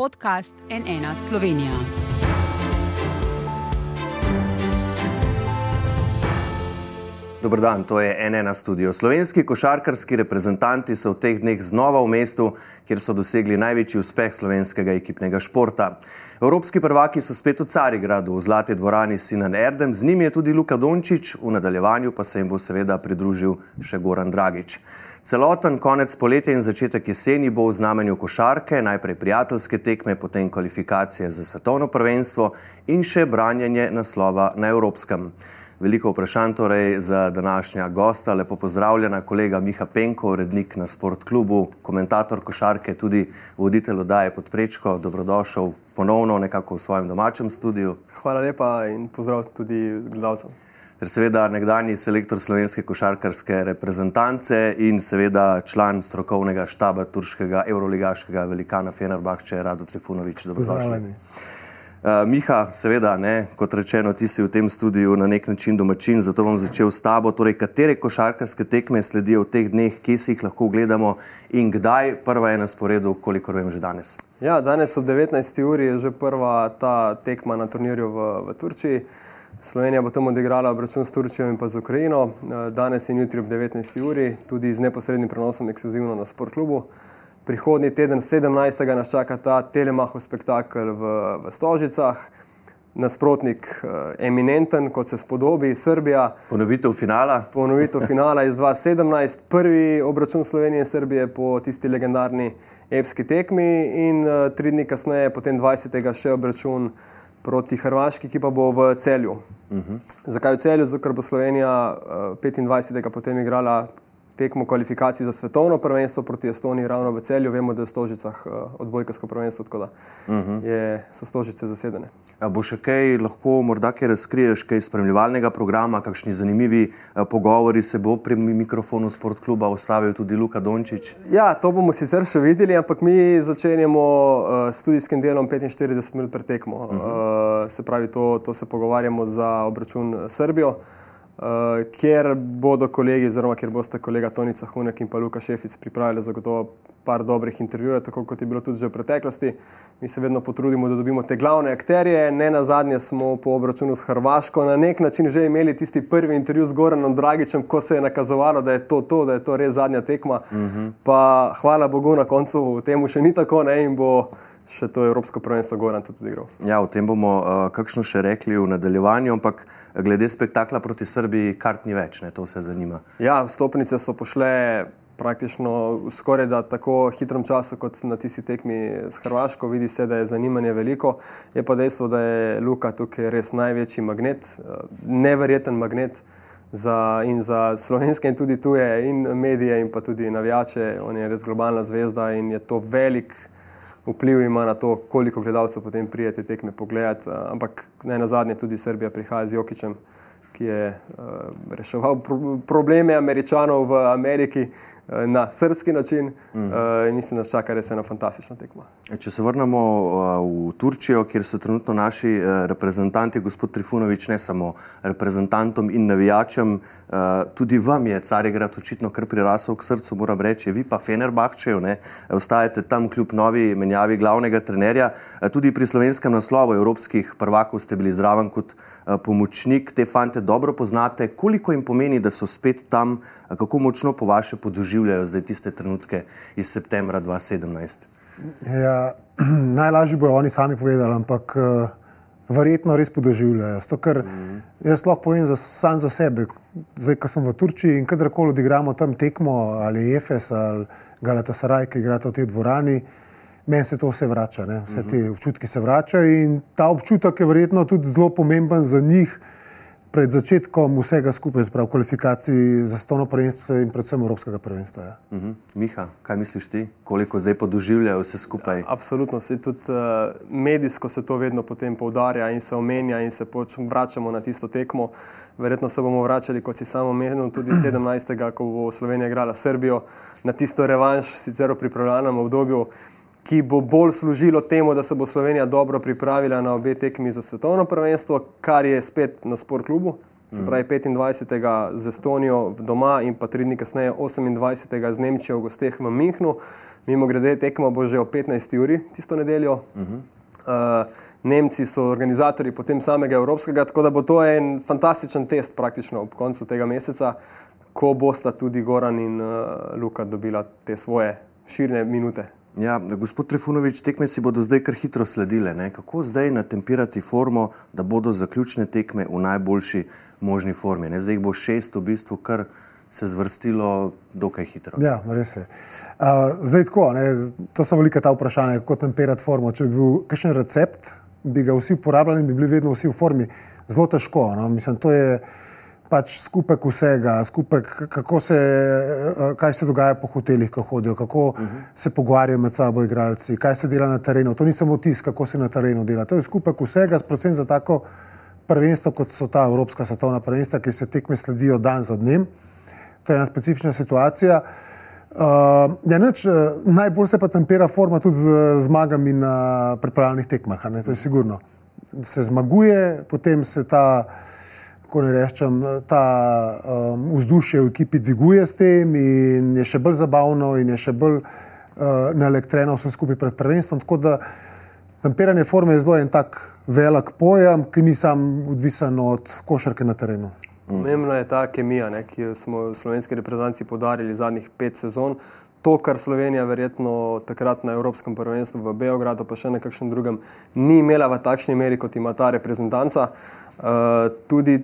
podcast NN Slovenija. Dobro dan, to je NN studio. Slovenski košarkarski reprezentanti so v teh dneh znova v mestu, kjer so dosegli največji uspeh slovenskega ekipnega športa. Evropski prvaki so spet v Carigradu, v zlati dvorani Sinan Erdem, z njimi je tudi Luka Dončić, v nadaljevanju pa se jim bo seveda pridružil še Goran Dragič. Celoten konec poletja in začetek jeseni bo v znamenju košarke, najprej prijateljske tekme, potem kvalifikacije za svetovno prvenstvo in še branjenje naslova na Evropskem. Veliko vprašanj torej za današnja gosta. Lepo pozdravljena kolega Miha Penko, urednik na Sport klubu, komentator košarke, tudi voditelj oddaje pod prečko. Dobrodošel ponovno nekako v svojem domačem studiu. Hvala lepa in pozdrav tudi gledalcem. Ter seveda nekdani selektor slovenske košarkarske reprezentance in seveda član strokovnega štaba turškega euroligaškega velikana Fenerbahče, Rado Trifunovič. Dobrodošli. Uh, Miha, seveda, ne, kot rečeno, ti si v tem studiu na nek način domačin, zato bom začel s tabo. Torej, katere košarkarske tekme sledijo v teh dneh, kje si jih lahko gledamo in kdaj prva je na sporedu, kolikor vem že danes? Ja, danes ob 19. uri je že prva ta tekma na turnirju v, v Turčiji. Slovenija bo tam odigrala obračun s Turčijo in pa z Ukrajino. Danes in jutri ob 19. uri, tudi z neposrednim prenosom ekskluzivno na Sport klubu. Prihodnji teden, 17. nas čaka ta Telemahov spektakel v, v Stožicah, nasprotnik eh, eminenten, kot se spodobi, Srbija. Ponovitev finala. Ponovitev finala iz 2017, prvi obračun Slovenije in Srbije po tisti legendarni epski tekmi, in uh, tri dni kasneje, potem 20. še obračun proti Hrvaški, ki pa bo v celju. Uh -huh. Zakaj v celju? Zato, ker bo Slovenija uh, 25. potem igrala tekmo kvalifikacij za svetovno prvenstvo proti Estoniji, ravno v celju. Vemo, da je v Stožicah uh, odbojkarsko prvenstvo, tako da uh -huh. je, so Stožice zasedene. A bo še kaj lahko, morda kaj razkriješ, kaj spremljevalnega programa, kakšni zanimivi uh, pogovori se bo pri mikrofonu Sport kluba ustavil tudi Luka Dončić? Ja, to bomo sicer še videli, ampak mi začenjamo uh, s študijskim delom 45 minut pred tekmo. Uh -huh. uh, se pravi, to, to se pogovarjamo za obračun Srbijo. Uh, kjer bodo kolegi, oziroma kjer boste kolega Tonica Hunek in pa Luka Šefic pripravili zagotovo par dobrih intervjujev, tako kot je bilo tudi že v preteklosti. Mi se vedno potrudimo, da dobimo te glavne akterje. Ne na zadnje smo po obračunu s Hrvaško na nek način že imeli tisti prvi intervju z Goranom Dragičem, ko se je nakazovalo, da je to, to da je to res zadnja tekma. Uh mhm. -huh. Pa hvala Bogu na koncu temu še ni tako ne in bo še to Evropsko prvenstvo Goran tudi igral. Ja, o tem bomo uh, kakšno še rekli v nadaljevanju, ampak glede spektakla proti Srbiji, kart ni več, ne, to vse zanima. Ja, stopnice so pošle praktično skoraj da tako hitrem času kot na tisti tekmi s Hrvaško. Vidi se, da je zanimanje veliko. Je pa dejstvo, da je Luka tukaj res največji magnet, neverjeten magnet. Za, in za slovenske, in tudi tuje, in medije, in pa tudi navijače. On je res globalna zvezda in je to velik, vpliv ima na to, koliko gledalcev potem prijete tekme pogledati. Ampak ne na zadnje, tudi Srbija prihaja z Jokičem, ki je uh, reševal pro probleme američanov v Ameriki, na srpski način. Mm. Uh, mislim, da čaka res ena fantastična tekma. E, če se vrnemo uh, v Turčijo, kjer so trenutno naši uh, reprezentanti, gospod Trifunovič, ne samo reprezentantom in navijačem, uh, tudi vam je Carigrad očitno kar prirasel k srcu, moram reči, vi pa Fenerbahčejo, ne, ostajate tam kljub novi menjavi glavnega trenerja. Uh, tudi pri slovenskem naslovu evropskih prvakov ste bili zraven kot uh, pomočnik, te fante dobro poznate. Koliko jim pomeni, da so spet tam, kako močno po vaše podoživljajo? Doživljajo zdaj tiste trenutke iz septembra 2017? Ja, najlažje bojo oni sami povedali, ampak uh, verjetno res podoživljajo. Sto, ker, mm. Jaz lahko povem za, sam za sebe, zdaj, ko sem v Turčiji in kadarkoli odigramo tam tekmo ali EFS ali Galata Saraj, ki igrate v tej dvorani. Meni se to vse vrača, ne? vse te mhm. občutki se vračajo in ta občutek je verjetno tudi zelo pomemben za njih, pred začetkom vsega skupaj, sprav kvalifikacij za stovno prvenstvo in predvsem Evropskega prvenstva. Ja. Uh -huh. Miha, kaj misliš ti, koliko zdaj podoživljajo vse skupaj? Ja, absolutno, se tudi uh, medijsko se to vedno potem poudarja in se omenja in se vračamo na tisto tekmo. Verjetno se bomo vračali, kot si samo omenil, tudi 17. ko bo Slovenija igrala Srbijo na tisto revanš, sicer v pripravljalnem obdobju ki bo bolj služilo temu, da se bo Slovenija dobro pripravila na obe tekmi za svetovno prvenstvo, kar je spet na sport klubu. se pravi 25. z Estonijo doma in pa tri dni kasneje 28. z Nemčijo v gosteh v Münchnu. Mimo grede, tekmo bo že o 15. uri tisto nedeljo. Uh -huh. uh, Nemci so organizatori potem samega Evropskega, tako da bo to en fantastičen test praktično ob koncu tega meseca, ko bosta tudi Goran in uh, Luka dobila te svoje širne minute. Ja, gospod Trifunovič, tekme si bodo zdaj kar hitro sledile. Ne? Kako zdaj natempirati formo, da bodo zaključne tekme v najboljši možni formi? Ne? Zdaj jih bo šest, v bistvu kar se zvrstilo dokaj hitro. Ja, res je. Uh, zdaj tako, ne? to so velike ta vprašanja, kako temperirati formo. Če bi bil kakšen recept, bi ga vsi uporabljali in bi bili vedno vsi v formi. Zelo težko. No? Mislim, to je pač skupek vsega, skupek, kako se, eh, kaj se dogaja po hotelih, ko hodijo, kako uh -huh. se pogovarjajo med sabo igralci, kaj se dela na terenu. To ni samo tisk, kako se na terenu dela. To je skupek vsega, predvsem za tako prvenstvo, kot so ta Evropska svetovna prvenstva, ki se tekme sledijo dan za dnem. To je ena specifična situacija. Uh, ja, neč, eh, najbolj se pa tempera forma tudi z zmagami na pripravljalnih tekmah. To je sigurno. Se zmaguje, potem se ta kako ne rečem, ta um, vzdušje v ekipi dviguje s tem in je še bolj zabavno in je še bolj uh, naelektreno vse skupaj pred prvenstvom. Tako da temperanje forme je zelo en tak velik pojem, ki ni sam odvisen od košarke na terenu. Pomembna je ta kemija, ne, ki smo v slovenski reprezentanci podarili zadnjih pet sezon. To, kar Slovenija verjetno takrat na Evropskem prvenstvu v Beogradu, pa še na kakšnem drugem, ni imela v takšni meri, kot ima ta reprezentanca. Uh, tudi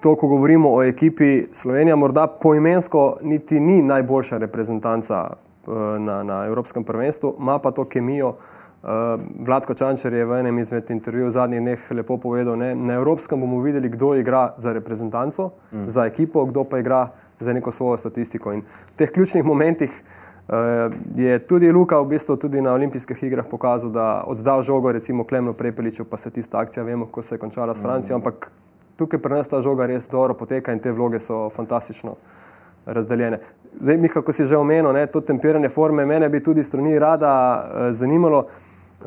to, ko govorimo o ekipi Slovenija, morda poimensko niti ni najboljša reprezentanca uh, na, na Evropskem prvenstvu, ima pa to kemijo. Uh, Vladko Čančer je v enem izmed intervjujev zadnjih dneh lepo povedal, da na Evropskem bomo videli, kdo igra za reprezentanco, mm. za ekipo, kdo pa igra za neko svojo statistiko. In v teh ključnih momentih uh, je tudi Luka v bistvu tudi na olimpijskih igrah pokazal, da oddal žogo recimo Klemnu Prepeliču, pa se tista akcija, vemo, ko se je končala s Francijo, mm. ampak tukaj pri nas ta žoga res dobro poteka in te vloge so fantastično razdeljene. Zdaj, mi, kako si že omenil, ne, to tempiranje forme, mene bi tudi strani rada uh, zanimalo, uh,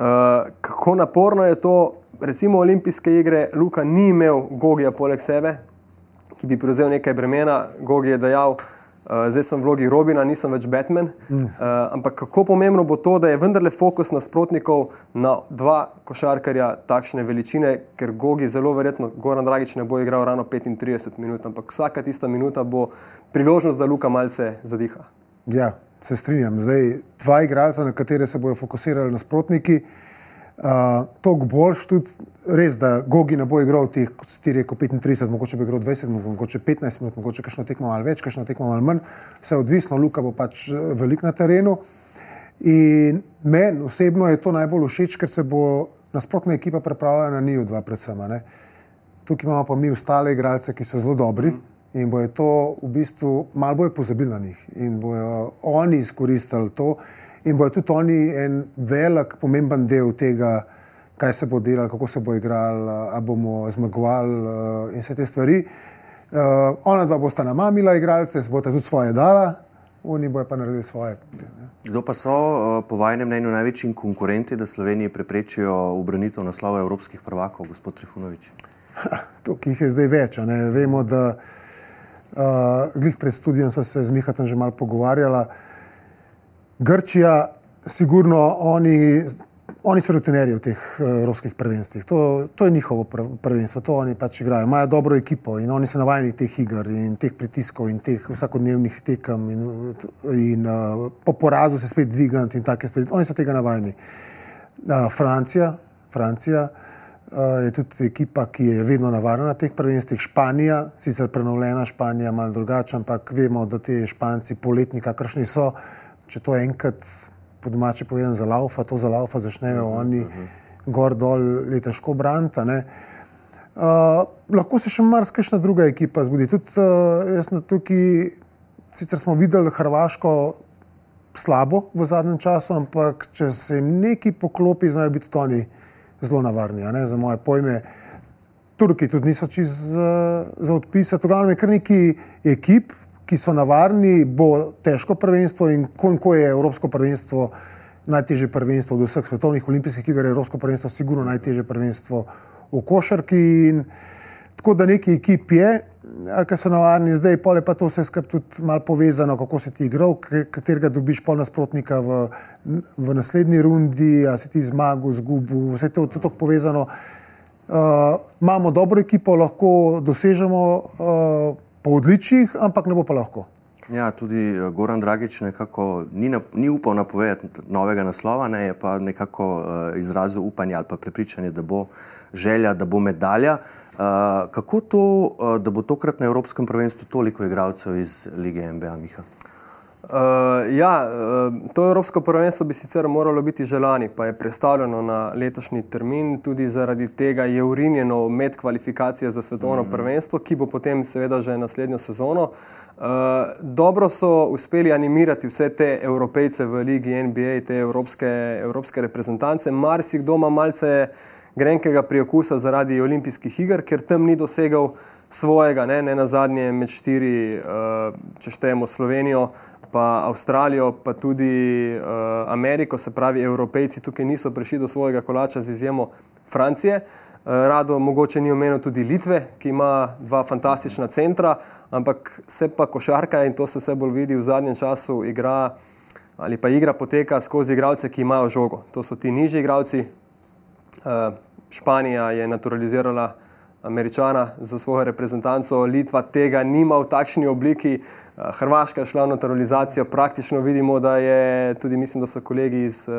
kako naporno je to. Recimo olimpijske igre, Luka ni imel Gogija poleg sebe, ki bi prevzel nekaj bremena. Gogi je dejal, uh, Uh, zdaj sem v vlogi Robina, nisem več Batman. Mm. Uh, ampak kako pomembno bo to, da je vendarle fokus nasprotnikov na dva košarkarja takšne veličine, ker Gogi zelo verjetno, Goran Dragič ne bo igral ravno 35 minut, ampak vsaka tista minuta bo priložnost, da Luka malce zadiha. Ja, se strinjam. Zdaj dva igralca, na katere se bodo fokusirali nasprotniki. Uh, Uh, Tok boljš tudi res, da Gogi ne bo igral teh, kot si rekel, 35, mogoče bi igral 20, mogoče 15 minut, mogoče kakšno tekmo malo več, kakšno tekmo malo manj, vse odvisno, Luka bo pač eh, velik na terenu. In meni osebno je to najbolj všeč, ker se bo nasprotna ekipa pripravljala na njih dva predvsem. Ne? Tukaj imamo pa mi ostale igralce, ki so zelo dobri. In bo je to v bistvu malo bolj pozabili na njih, in bojo oni izkoristili to, in bojo tudi oni en velik, pomemben del tega, kaj se bo delalo, kako se bo igral, ali bomo zmagovali uh, in vse te stvari. Uh, ona dva bosta namamila igralce, se bosta tudi svoje dala, oni bojo pa naredili svoje. Kdo pa so, uh, po vašem mnenju, največji konkurenti, da Sloveniji preprečijo obranitev naslova evropskih prvakov, gospod Trifunovič? To, ki jih je zdaj več. Vemo, da uh, glih pred študijem sem se z Mihatom že malo pogovarjala. Uh, Grčija, sigurno oni, oni so rutinerji v teh eh, evropskih prvenstvih. To, to je njihovo prvenstvo, to oni pač igrajo. Imajo dobro ekipo in oni so navajeni teh iger in teh pritiskov in teh vsakodnevnih tekem in, in uh, po porazu se spet dvigati in take stvari. Oni so tega navajeni. Uh, Francija, Francija uh, je tudi ekipa, ki je vedno navarna na teh prvenstvih. Španija, sicer prenovljena Španija, malo drugačna, ampak vemo, da ti Španci poletni, kakršni so, če to enkrat po domači povedano za laufa, to za laufa začnejo uh -huh, oni uh -huh. gor dol, je težko braniti. Uh, lahko se še marsikajšna druga ekipa zbudi. Tudi uh, jaz na tukaj, sicer smo videli Hrvaško slabo v zadnjem času, ampak če se jim neki poklopi, znajo biti tudi oni zelo navarni. Za moje pojme, Turki tudi niso čist za, za odpisati. V glavnem je kar neki ekip, ki so navarni, bo težko prvenstvo in ko, ko je Evropsko prvenstvo najtežje prvenstvo od vseh svetovnih olimpijskih iger, je Evropsko prvenstvo sigurno najtežje prvenstvo v košarki. In, tako da neki ekip je, ker so navadni zdaj, pol je pa to vse skupaj tudi malo povezano, kako si ti igral, katerega dobiš pol nasprotnika v, v naslednji rundi, a si ti zmagal, zgubil, vse to je tako povezano. Uh, imamo dobro ekipo, lahko dosežemo uh, po odličjih, ampak ne bo pa lahko. Ja, tudi eh, Goran Dragič nekako ni, na, ni upal napovedati novega naslova, ne, je pa nekako uh, izrazil upanje ali pa prepričanje, da bo želja, da bo medalja. Uh, kako to, uh, da bo tokrat na Evropskem prvenstvu toliko igralcev iz lige NBA, Miha? Uh, ja, uh, to Evropsko prvenstvo bi sicer moralo biti že lani, pa je predstavljeno na letošnji termin. Tudi zaradi tega je urinjeno med kvalifikacije za svetovno mm. prvenstvo, ki bo potem seveda že naslednjo sezono. Uh, dobro so uspeli animirati vse te evropejce v ligi NBA, te evropske, evropske reprezentance. Marsikdo ima malce grenkega priokusa zaradi olimpijskih iger, ker tam ni dosegal svojega, ne, ne na zadnje med štiri, uh, če štejemo Slovenijo, pa Avstralijo, pa tudi uh, Ameriko, se pravi, evropejci tukaj niso prišli do svojega kolača, z izjemo Francije. Uh, rado mogoče ni omenil tudi Litve, ki ima dva fantastična centra, ampak se pa košarka in to se vse bolj vidi v zadnjem času, igra ali pa igra poteka skozi igralce, ki imajo žogo. To so ti nižji igralci. Uh, Španija je naturalizirala Američana za svojo reprezentanco, Litva tega nima v takšni obliki, eh, Hrvaška je šla v naturalizacijo, praktično vidimo, da je tudi, mislim, da so kolegi iz eh,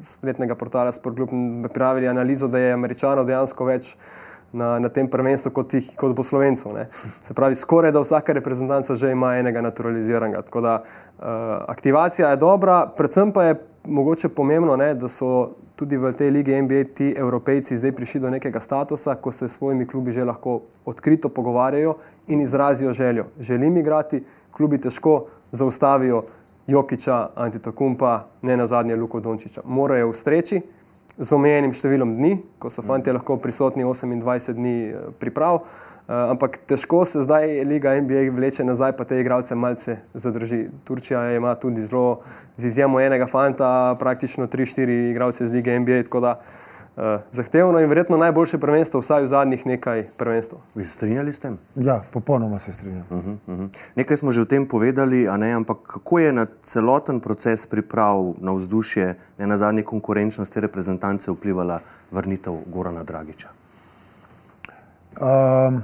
spletnega portala Sportgroup pripravili analizo, da je Američanov dejansko več na, na tem prvenstvu kot, jih, kot bo Slovencev. Ne. Se pravi, skoraj da vsaka reprezentanca že ima enega naturaliziranega. Tako da uh, aktivacija je dobra, predvsem pa je mogoče pomembno, ne, da so tudi v tej lige NBA ti evropejci zdaj prišli do nekega statusa, ko se s svojimi klubi že lahko odkrito pogovarjajo in izrazijo željo. Želim igrati, klubi težko zaustavijo Jokiča, Antitokumpa, ne na zadnje Luko Dončiča. Morajo ustreči z omejenim številom dni, ko so fanti lahko prisotni 28 dni eh, priprav. Uh, ampak težko se zdaj Liga NBA vleče nazaj, pa te igralce malce zadrži. Turčija ima tudi zelo, z izjemo enega fanta, praktično 3-4 igralce iz Lige NBA, tako da uh, zahtevno in verjetno najboljše prvenstvo, vsaj v zadnjih nekaj prvenstv. Bi se strinjali s tem? Ja, popolnoma se strinjam. Uh -huh, uh -huh. Nekaj smo že o tem povedali, a ne, ampak kako je na celoten proces priprav na vzdušje, ne na zadnje konkurenčnost te reprezentance vplivala vrnitev Gorana Dragiča? Um,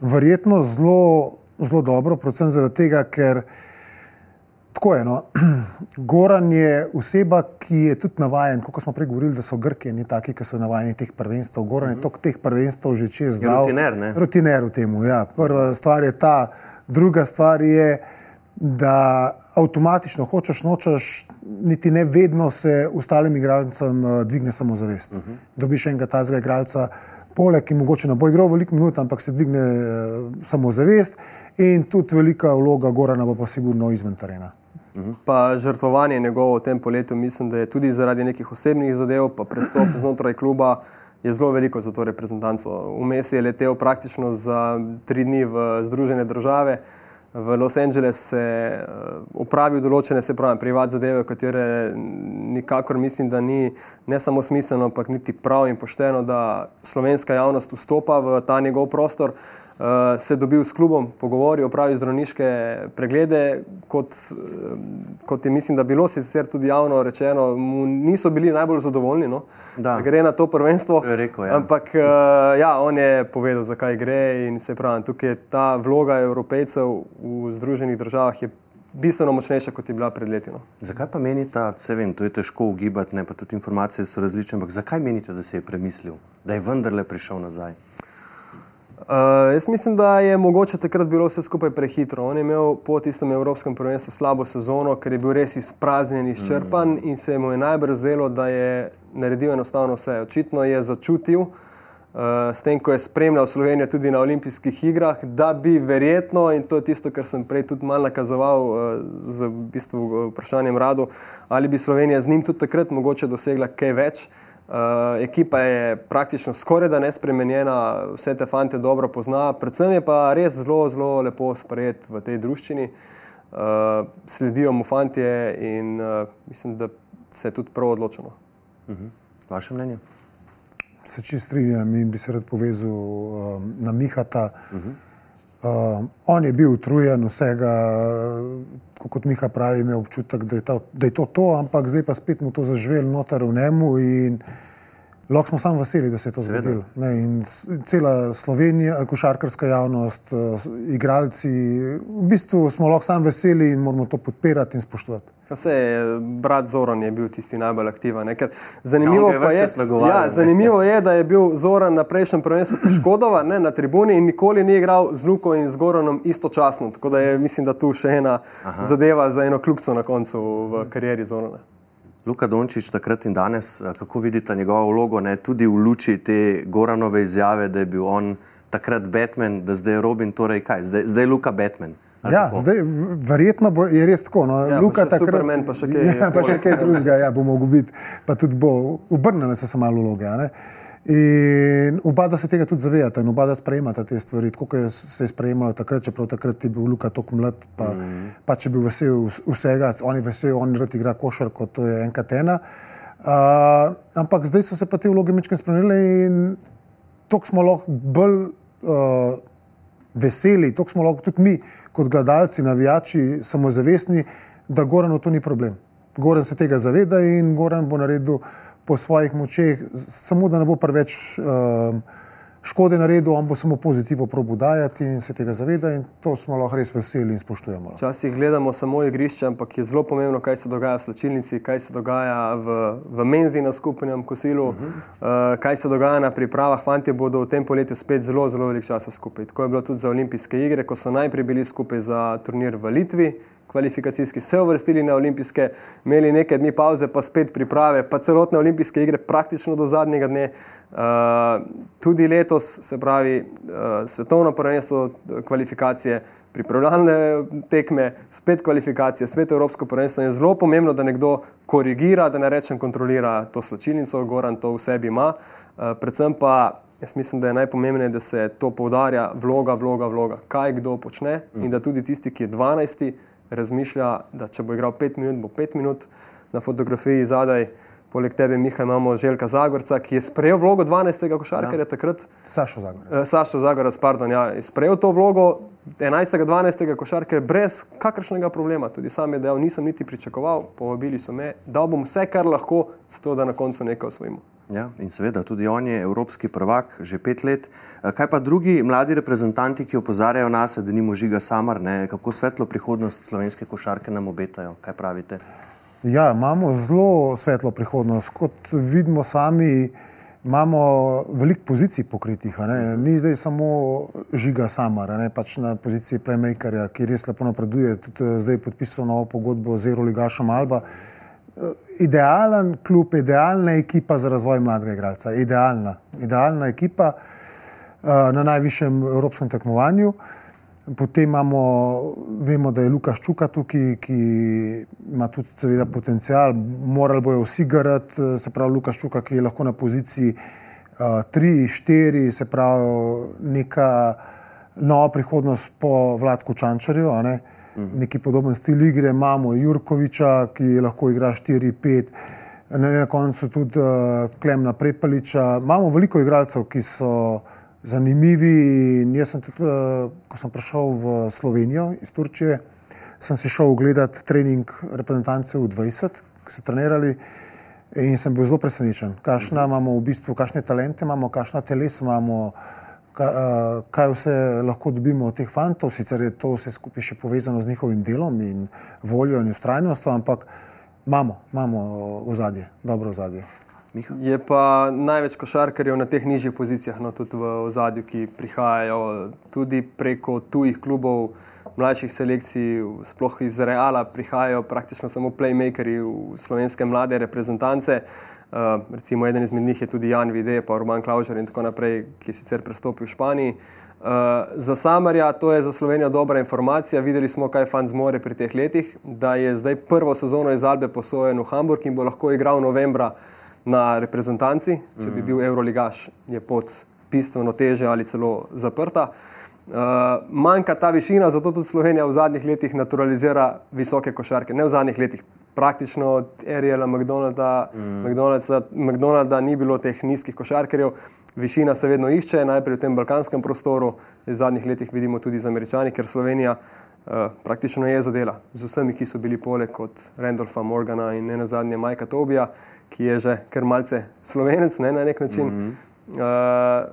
verjetno zelo, zelo dobro, predvsem zaradi tega, ker tako je. No, Goran je oseba, ki je tudi navaden, kot smo prej govorili, da so Grki ni taki, ki so navajeni teh prvenstv. Goran je toliko teh prvenstv že čez Je rutiner, ne? Rutiner v tem. Ja. Prva stvar je ta, druga stvar je, da avtomatično hočeš, nočeš, niti ne vedno se ostalim igralcem uh, dvigne samozavest. Uh -huh. Dobiš enega tazga igralca, poleg, ki mogoče ne bo igral veliko minut, ampak se dvigne uh, samozavest in tudi velika vloga Gorana bo pa sigurno izven terena. Pa žrtvovanje njegovo v tem poletju, mislim, da je tudi zaradi nekih osebnih zadev, pa prestop znotraj kluba, je zelo veliko za to reprezentanco. Vmes je letel praktično za tri dni v Združene države. V Los Angeles se uh, opravijo določene, se pravi, privat zadeve, katere nikakor mislim, da ni ne samo smiselno, ampak niti prav in pošteno, da slovenska javnost vstopa v ta njegov prostor, uh, se dobil s klubom, pogovori, opravi zdravniške preglede, kot, uh, kot je mislim, da bilo sicer tudi javno rečeno, mu niso bili najbolj zadovoljni, no? Da. gre na to prvenstvo. To rekel, ja. Ampak uh, ja, on je povedal, zakaj gre in se pravi, tukaj je ta vloga evropejcev v Združenih državah je bistveno močnejša, kot je bila pred leti. No. Zakaj pa menite, vse vem, to je težko ugibati, ne pa tudi informacije so različne, ampak zakaj menite, da se je premislil, da je vendarle prišel nazaj? Uh, jaz mislim, da je mogoče takrat bilo vse skupaj prehitro. On je imel po tistem Evropskem prvenstvu slabo sezono, ker je bil res izpraznjen, izčrpan mm. in se mu je najbrž zdelo, da je naredil enostavno vse. Očitno je začutil, uh, s tem, ko je spremljal Slovenijo tudi na olimpijskih igrah, da bi verjetno, in to je tisto, kar sem prej tudi malo nakazoval uh, z v bistvu, vprašanjem Radu, ali bi Slovenija z njim tudi takrat mogoče dosegla kaj več. Uh, ekipa je praktično skoraj da nespremenjena, vse te fante dobro pozna, predvsem je pa res zelo, zelo lepo sprejet v tej druščini. Uh, sledijo mu fantje in uh, mislim, da se je tudi prav odločeno. Uh -huh. Vaše mnenje? Se čist strinjam in bi se rad povezal um, na Mihata. Uh -huh. Uh, on je bil utrujen vsega, kot Miha pravi, imel občutek, da je, ta, da je to to, ampak zdaj pa spet mu to zažvel noter v njemu in lahko smo samo veseli, da se je to zgodilo. Ne, in cela Slovenija, košarkarska javnost, igralci, v bistvu smo lahko samo veseli in moramo to podpirati in spoštovati. Vse je, brat Zoran je bil tisti najbolj aktiven. Zanimivo, ja, je, ja, zanimivo je, da je bil Zoran na prejšnjem prvenstvu poškodovan na tribuni in nikoli ni igral z Luko in z Goranom istočasno. Tako da je, mislim, da tu še ena Aha. zadeva za eno kljubco na koncu v karieri Zorana. Luka Dončić, takrat in danes, kako vidite njegovo vlogo, ne, tudi v luči te Goranove izjave, da je bil on takrat Batman, da zdaj je Robin, torej kaj, zdaj, zdaj je Luka Batman. Ja, zdaj, verjetno bo, je res tako. No. Ja, Luka, takrat, Superman, pa še kaj, ja, pa še kaj drugega, ja, bo mogel biti. Pa tudi bo, obrnile so se malo vloge. In oba da se tega tudi zavedata in oba da sprejemata te stvari, tako kot se je sprejemalo takrat, čeprav takrat je bil Luka tako mlad, pa, mm -hmm. pa če bi bil vesel vsega, on je vesel, on rad igra košarko, to je enkrat ena. Uh, ampak zdaj so se pa te vloge mečke spremenile in tako smo lahko bolj uh, veseli, tako smo lahko tudi mi, kot gledalci, navijači, samozavestni, da Goran to ni problem. Goran se tega zaveda in Goran bo naredil po svojih močeh, samo da ne bo preveč. Uh, škode naredil, on bo samo pozitivno probudajati in se tega zaveda in to smo lahko res veseli in spoštujemo. Včasih gledamo samo igrišče, ampak je zelo pomembno, kaj se dogaja v slčilnici, kaj se dogaja v, v menzi na skupnem kosilu, uh -huh. uh, kaj se dogaja na pripravah. Fantje bodo v tem poletju spet zelo, zelo veliko časa skupaj. Tako je bilo tudi za olimpijske igre, ko so najprej bili skupaj za turnir v Litvi, kvalifikacijski, se uvrstili na olimpijske, imeli nekaj dni pauze, pa spet priprave, pa celotne olimpijske igre, praktično do zadnjega dne. Uh, tudi letos, se pravi, uh, svetovno prvenstvo, kvalifikacije, pripravljalne tekme, spet kvalifikacije, spet Evropsko prvenstvo. Je zelo pomembno, da nekdo korigira, da ne rečem, kontrolira to slčilnico, Goran to v sebi ima. Uh, predvsem pa. Jaz mislim, da je najpomembnejše, da se to poudarja, vloga, vloga, vloga, kaj kdo počne, mm. in da tudi tisti, ki je 12, razmišlja, da če bo igral 5 minut, bo 5 minut na fotografiji zadaj. Poleg tebe, Miha, imamo Željka Zagorca, ki je sprejel vlogo 12. košarkarja ja. takrat. Sašo Zagorec. Eh, Sašo Zagorec, pardon, ja, je sprejel to vlogo 11. 12. košarkarja brez kakršnega problema. Tudi sam je dejal, nisem niti pričakoval, povabili so me, da bom vse, kar lahko, zato da na koncu nekaj osvojimo. Ja, in seveda tudi on je evropski prvak že pet let. Eh, kaj pa drugi mladi reprezentanti, ki opozarjajo nas, da ni možiga samar, ne? kako svetlo prihodnost slovenske košarke nam obetajo? Kaj pravite? Ja, imamo zelo svetlo prihodnost. Kot vidimo sami, imamo veliko pozicij pokritih. Ne? Ni zdaj samo žiga samar, ne? pač na poziciji playmakerja, ki res lepo napreduje. Tudi eh, zdaj je podpisal novo pogodbo z Euroligašom Alba idealen klub, idealna ekipa za razvoj mladega igralca. Idealna, idealna ekipa uh, na najvišjem evropskem tekmovanju. Potem imamo, vemo, da je Lukaš Čuka tukaj, ki ima tudi seveda potencial, morali bojo vsi garati, eh, se pravi Lukaš Čuka, ki je lahko na poziciji 3-4, uh, eh, se pravi neka nova prihodnost po Vladku Čančarju. Uh, -hmm. neki podoben stil igre, imamo Jurkoviča, ki lahko igra 4-5, na, na koncu tudi uh, Klemna Prepaliča. Imamo veliko igralcev, ki so zanimivi. Jaz sem tudi, uh, ko sem prišel v Slovenijo iz Turčije, sem si šel ogledati trening reprezentancev v 20, ki so trenirali. In sem bil zelo presenečen, kakšne imamo v bistvu, kakšne talente imamo, kakšna telesa imamo kaj vse lahko dobimo od teh fantov, sicer je to vse skupaj še povezano z njihovim delom in voljo in ustrajnostjo, ampak imamo, imamo ozadje, dobro ozadje. Je pa največ košarkarjev na teh nižjih pozicijah, no, tudi v ozadju, ki prihajajo tudi preko tujih klubov, mlajših selekcij, sploh iz Reala, prihajajo praktično samo playmakeri v slovenske mlade reprezentance. Uh, recimo eden izmed njih je tudi Jan Vide, pa Urban Klaužer in tako naprej, ki je sicer prestopil v Španiji. Uh, za Samarja to je za Slovenijo dobra informacija. Videli smo, kaj fant zmore pri teh letih, da je zdaj prvo sezono iz Albe posojen v Hamburg in bo lahko igral novembra na reprezentanci. Če bi mhm. bil Euroligaš, je pot bistveno teže ali celo zaprta. Uh, manjka ta višina, zato tudi Slovenija v zadnjih letih naturalizira visoke košarke. Ne v zadnjih letih, praktično od Ariela McDonalda, mm. McDonaldsa, McDonalda ni bilo teh nizkih košarkarjev. Višina se vedno išče, najprej v tem balkanskem prostoru, v zadnjih letih vidimo tudi z američani, ker Slovenija uh, praktično je zadela z vsemi, ki so bili poleg kot Randolfa Morgana in ne na zadnje Majka Tobija, ki je že kar malce slovenec ne, na nek način. Mm -hmm. uh,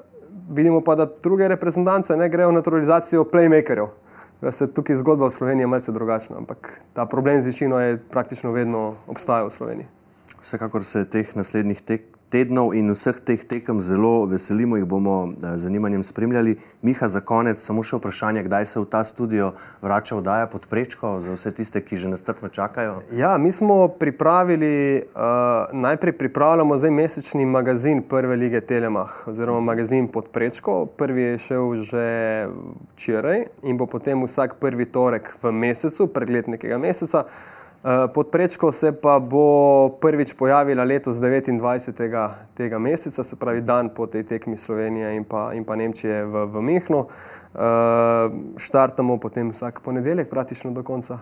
vidimo pa, da druge reprezentance ne grejo v naturalizacijo playmakerjev da se tukaj zgodba v Sloveniji malce drugačna, ampak ta problem z višino je praktično vedno obstajal v Sloveniji. Vsekakor se teh naslednjih tek, tednov in vseh teh tekem zelo veselimo, jih bomo z zanimanjem spremljali. Miha, za konec samo še vprašanje, kdaj se v ta studio vrača vdaja pod prečko za vse tiste, ki že nastrpno čakajo? Ja, mi smo pripravili, uh, najprej pripravljamo zdaj mesečni magazin Prve lige Telemah oziroma magazin pod prečko. Prvi je šel že včeraj in bo potem vsak prvi torek v mesecu, pregled nekega meseca. Eh, pod prečko se pa bo prvič pojavila letos 29. tega meseca, se pravi dan po tej tekmi Slovenije in pa, in pa Nemčije v, v Mehnu. Uh, štartamo potem vsak ponedeljek, praktično do konca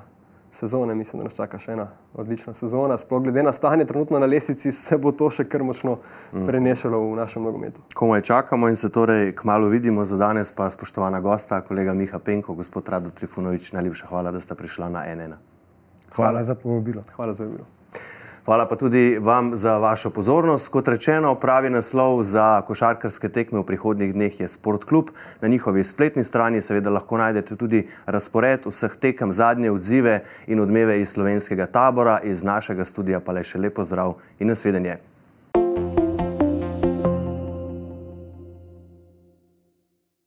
sezone. Mislim, da nas čaka še ena odlična sezona. Sploh glede na stanje trenutno na lesici, se bo to še kar močno prenešalo v našem nogometu. Komaj čakamo in se torej kmalo vidimo. Za danes pa spoštovana gosta, kolega Miha Penko, gospod Rado Trifunovič, najlepša hvala, da ste prišla na NN. Hvala za povabilo. Hvala za povabilo. Hvala pa tudi vam za vašo pozornost. Kot rečeno, pravi naslov za košarkarske tekme v prihodnjih dneh je Sport Club. Na njihovi spletni strani seveda lahko najdete tudi razpored vseh tekem, zadnje odzive in odmeve iz slovenskega tabora, iz našega studija pa le še lepo zdrav in nasvidenje.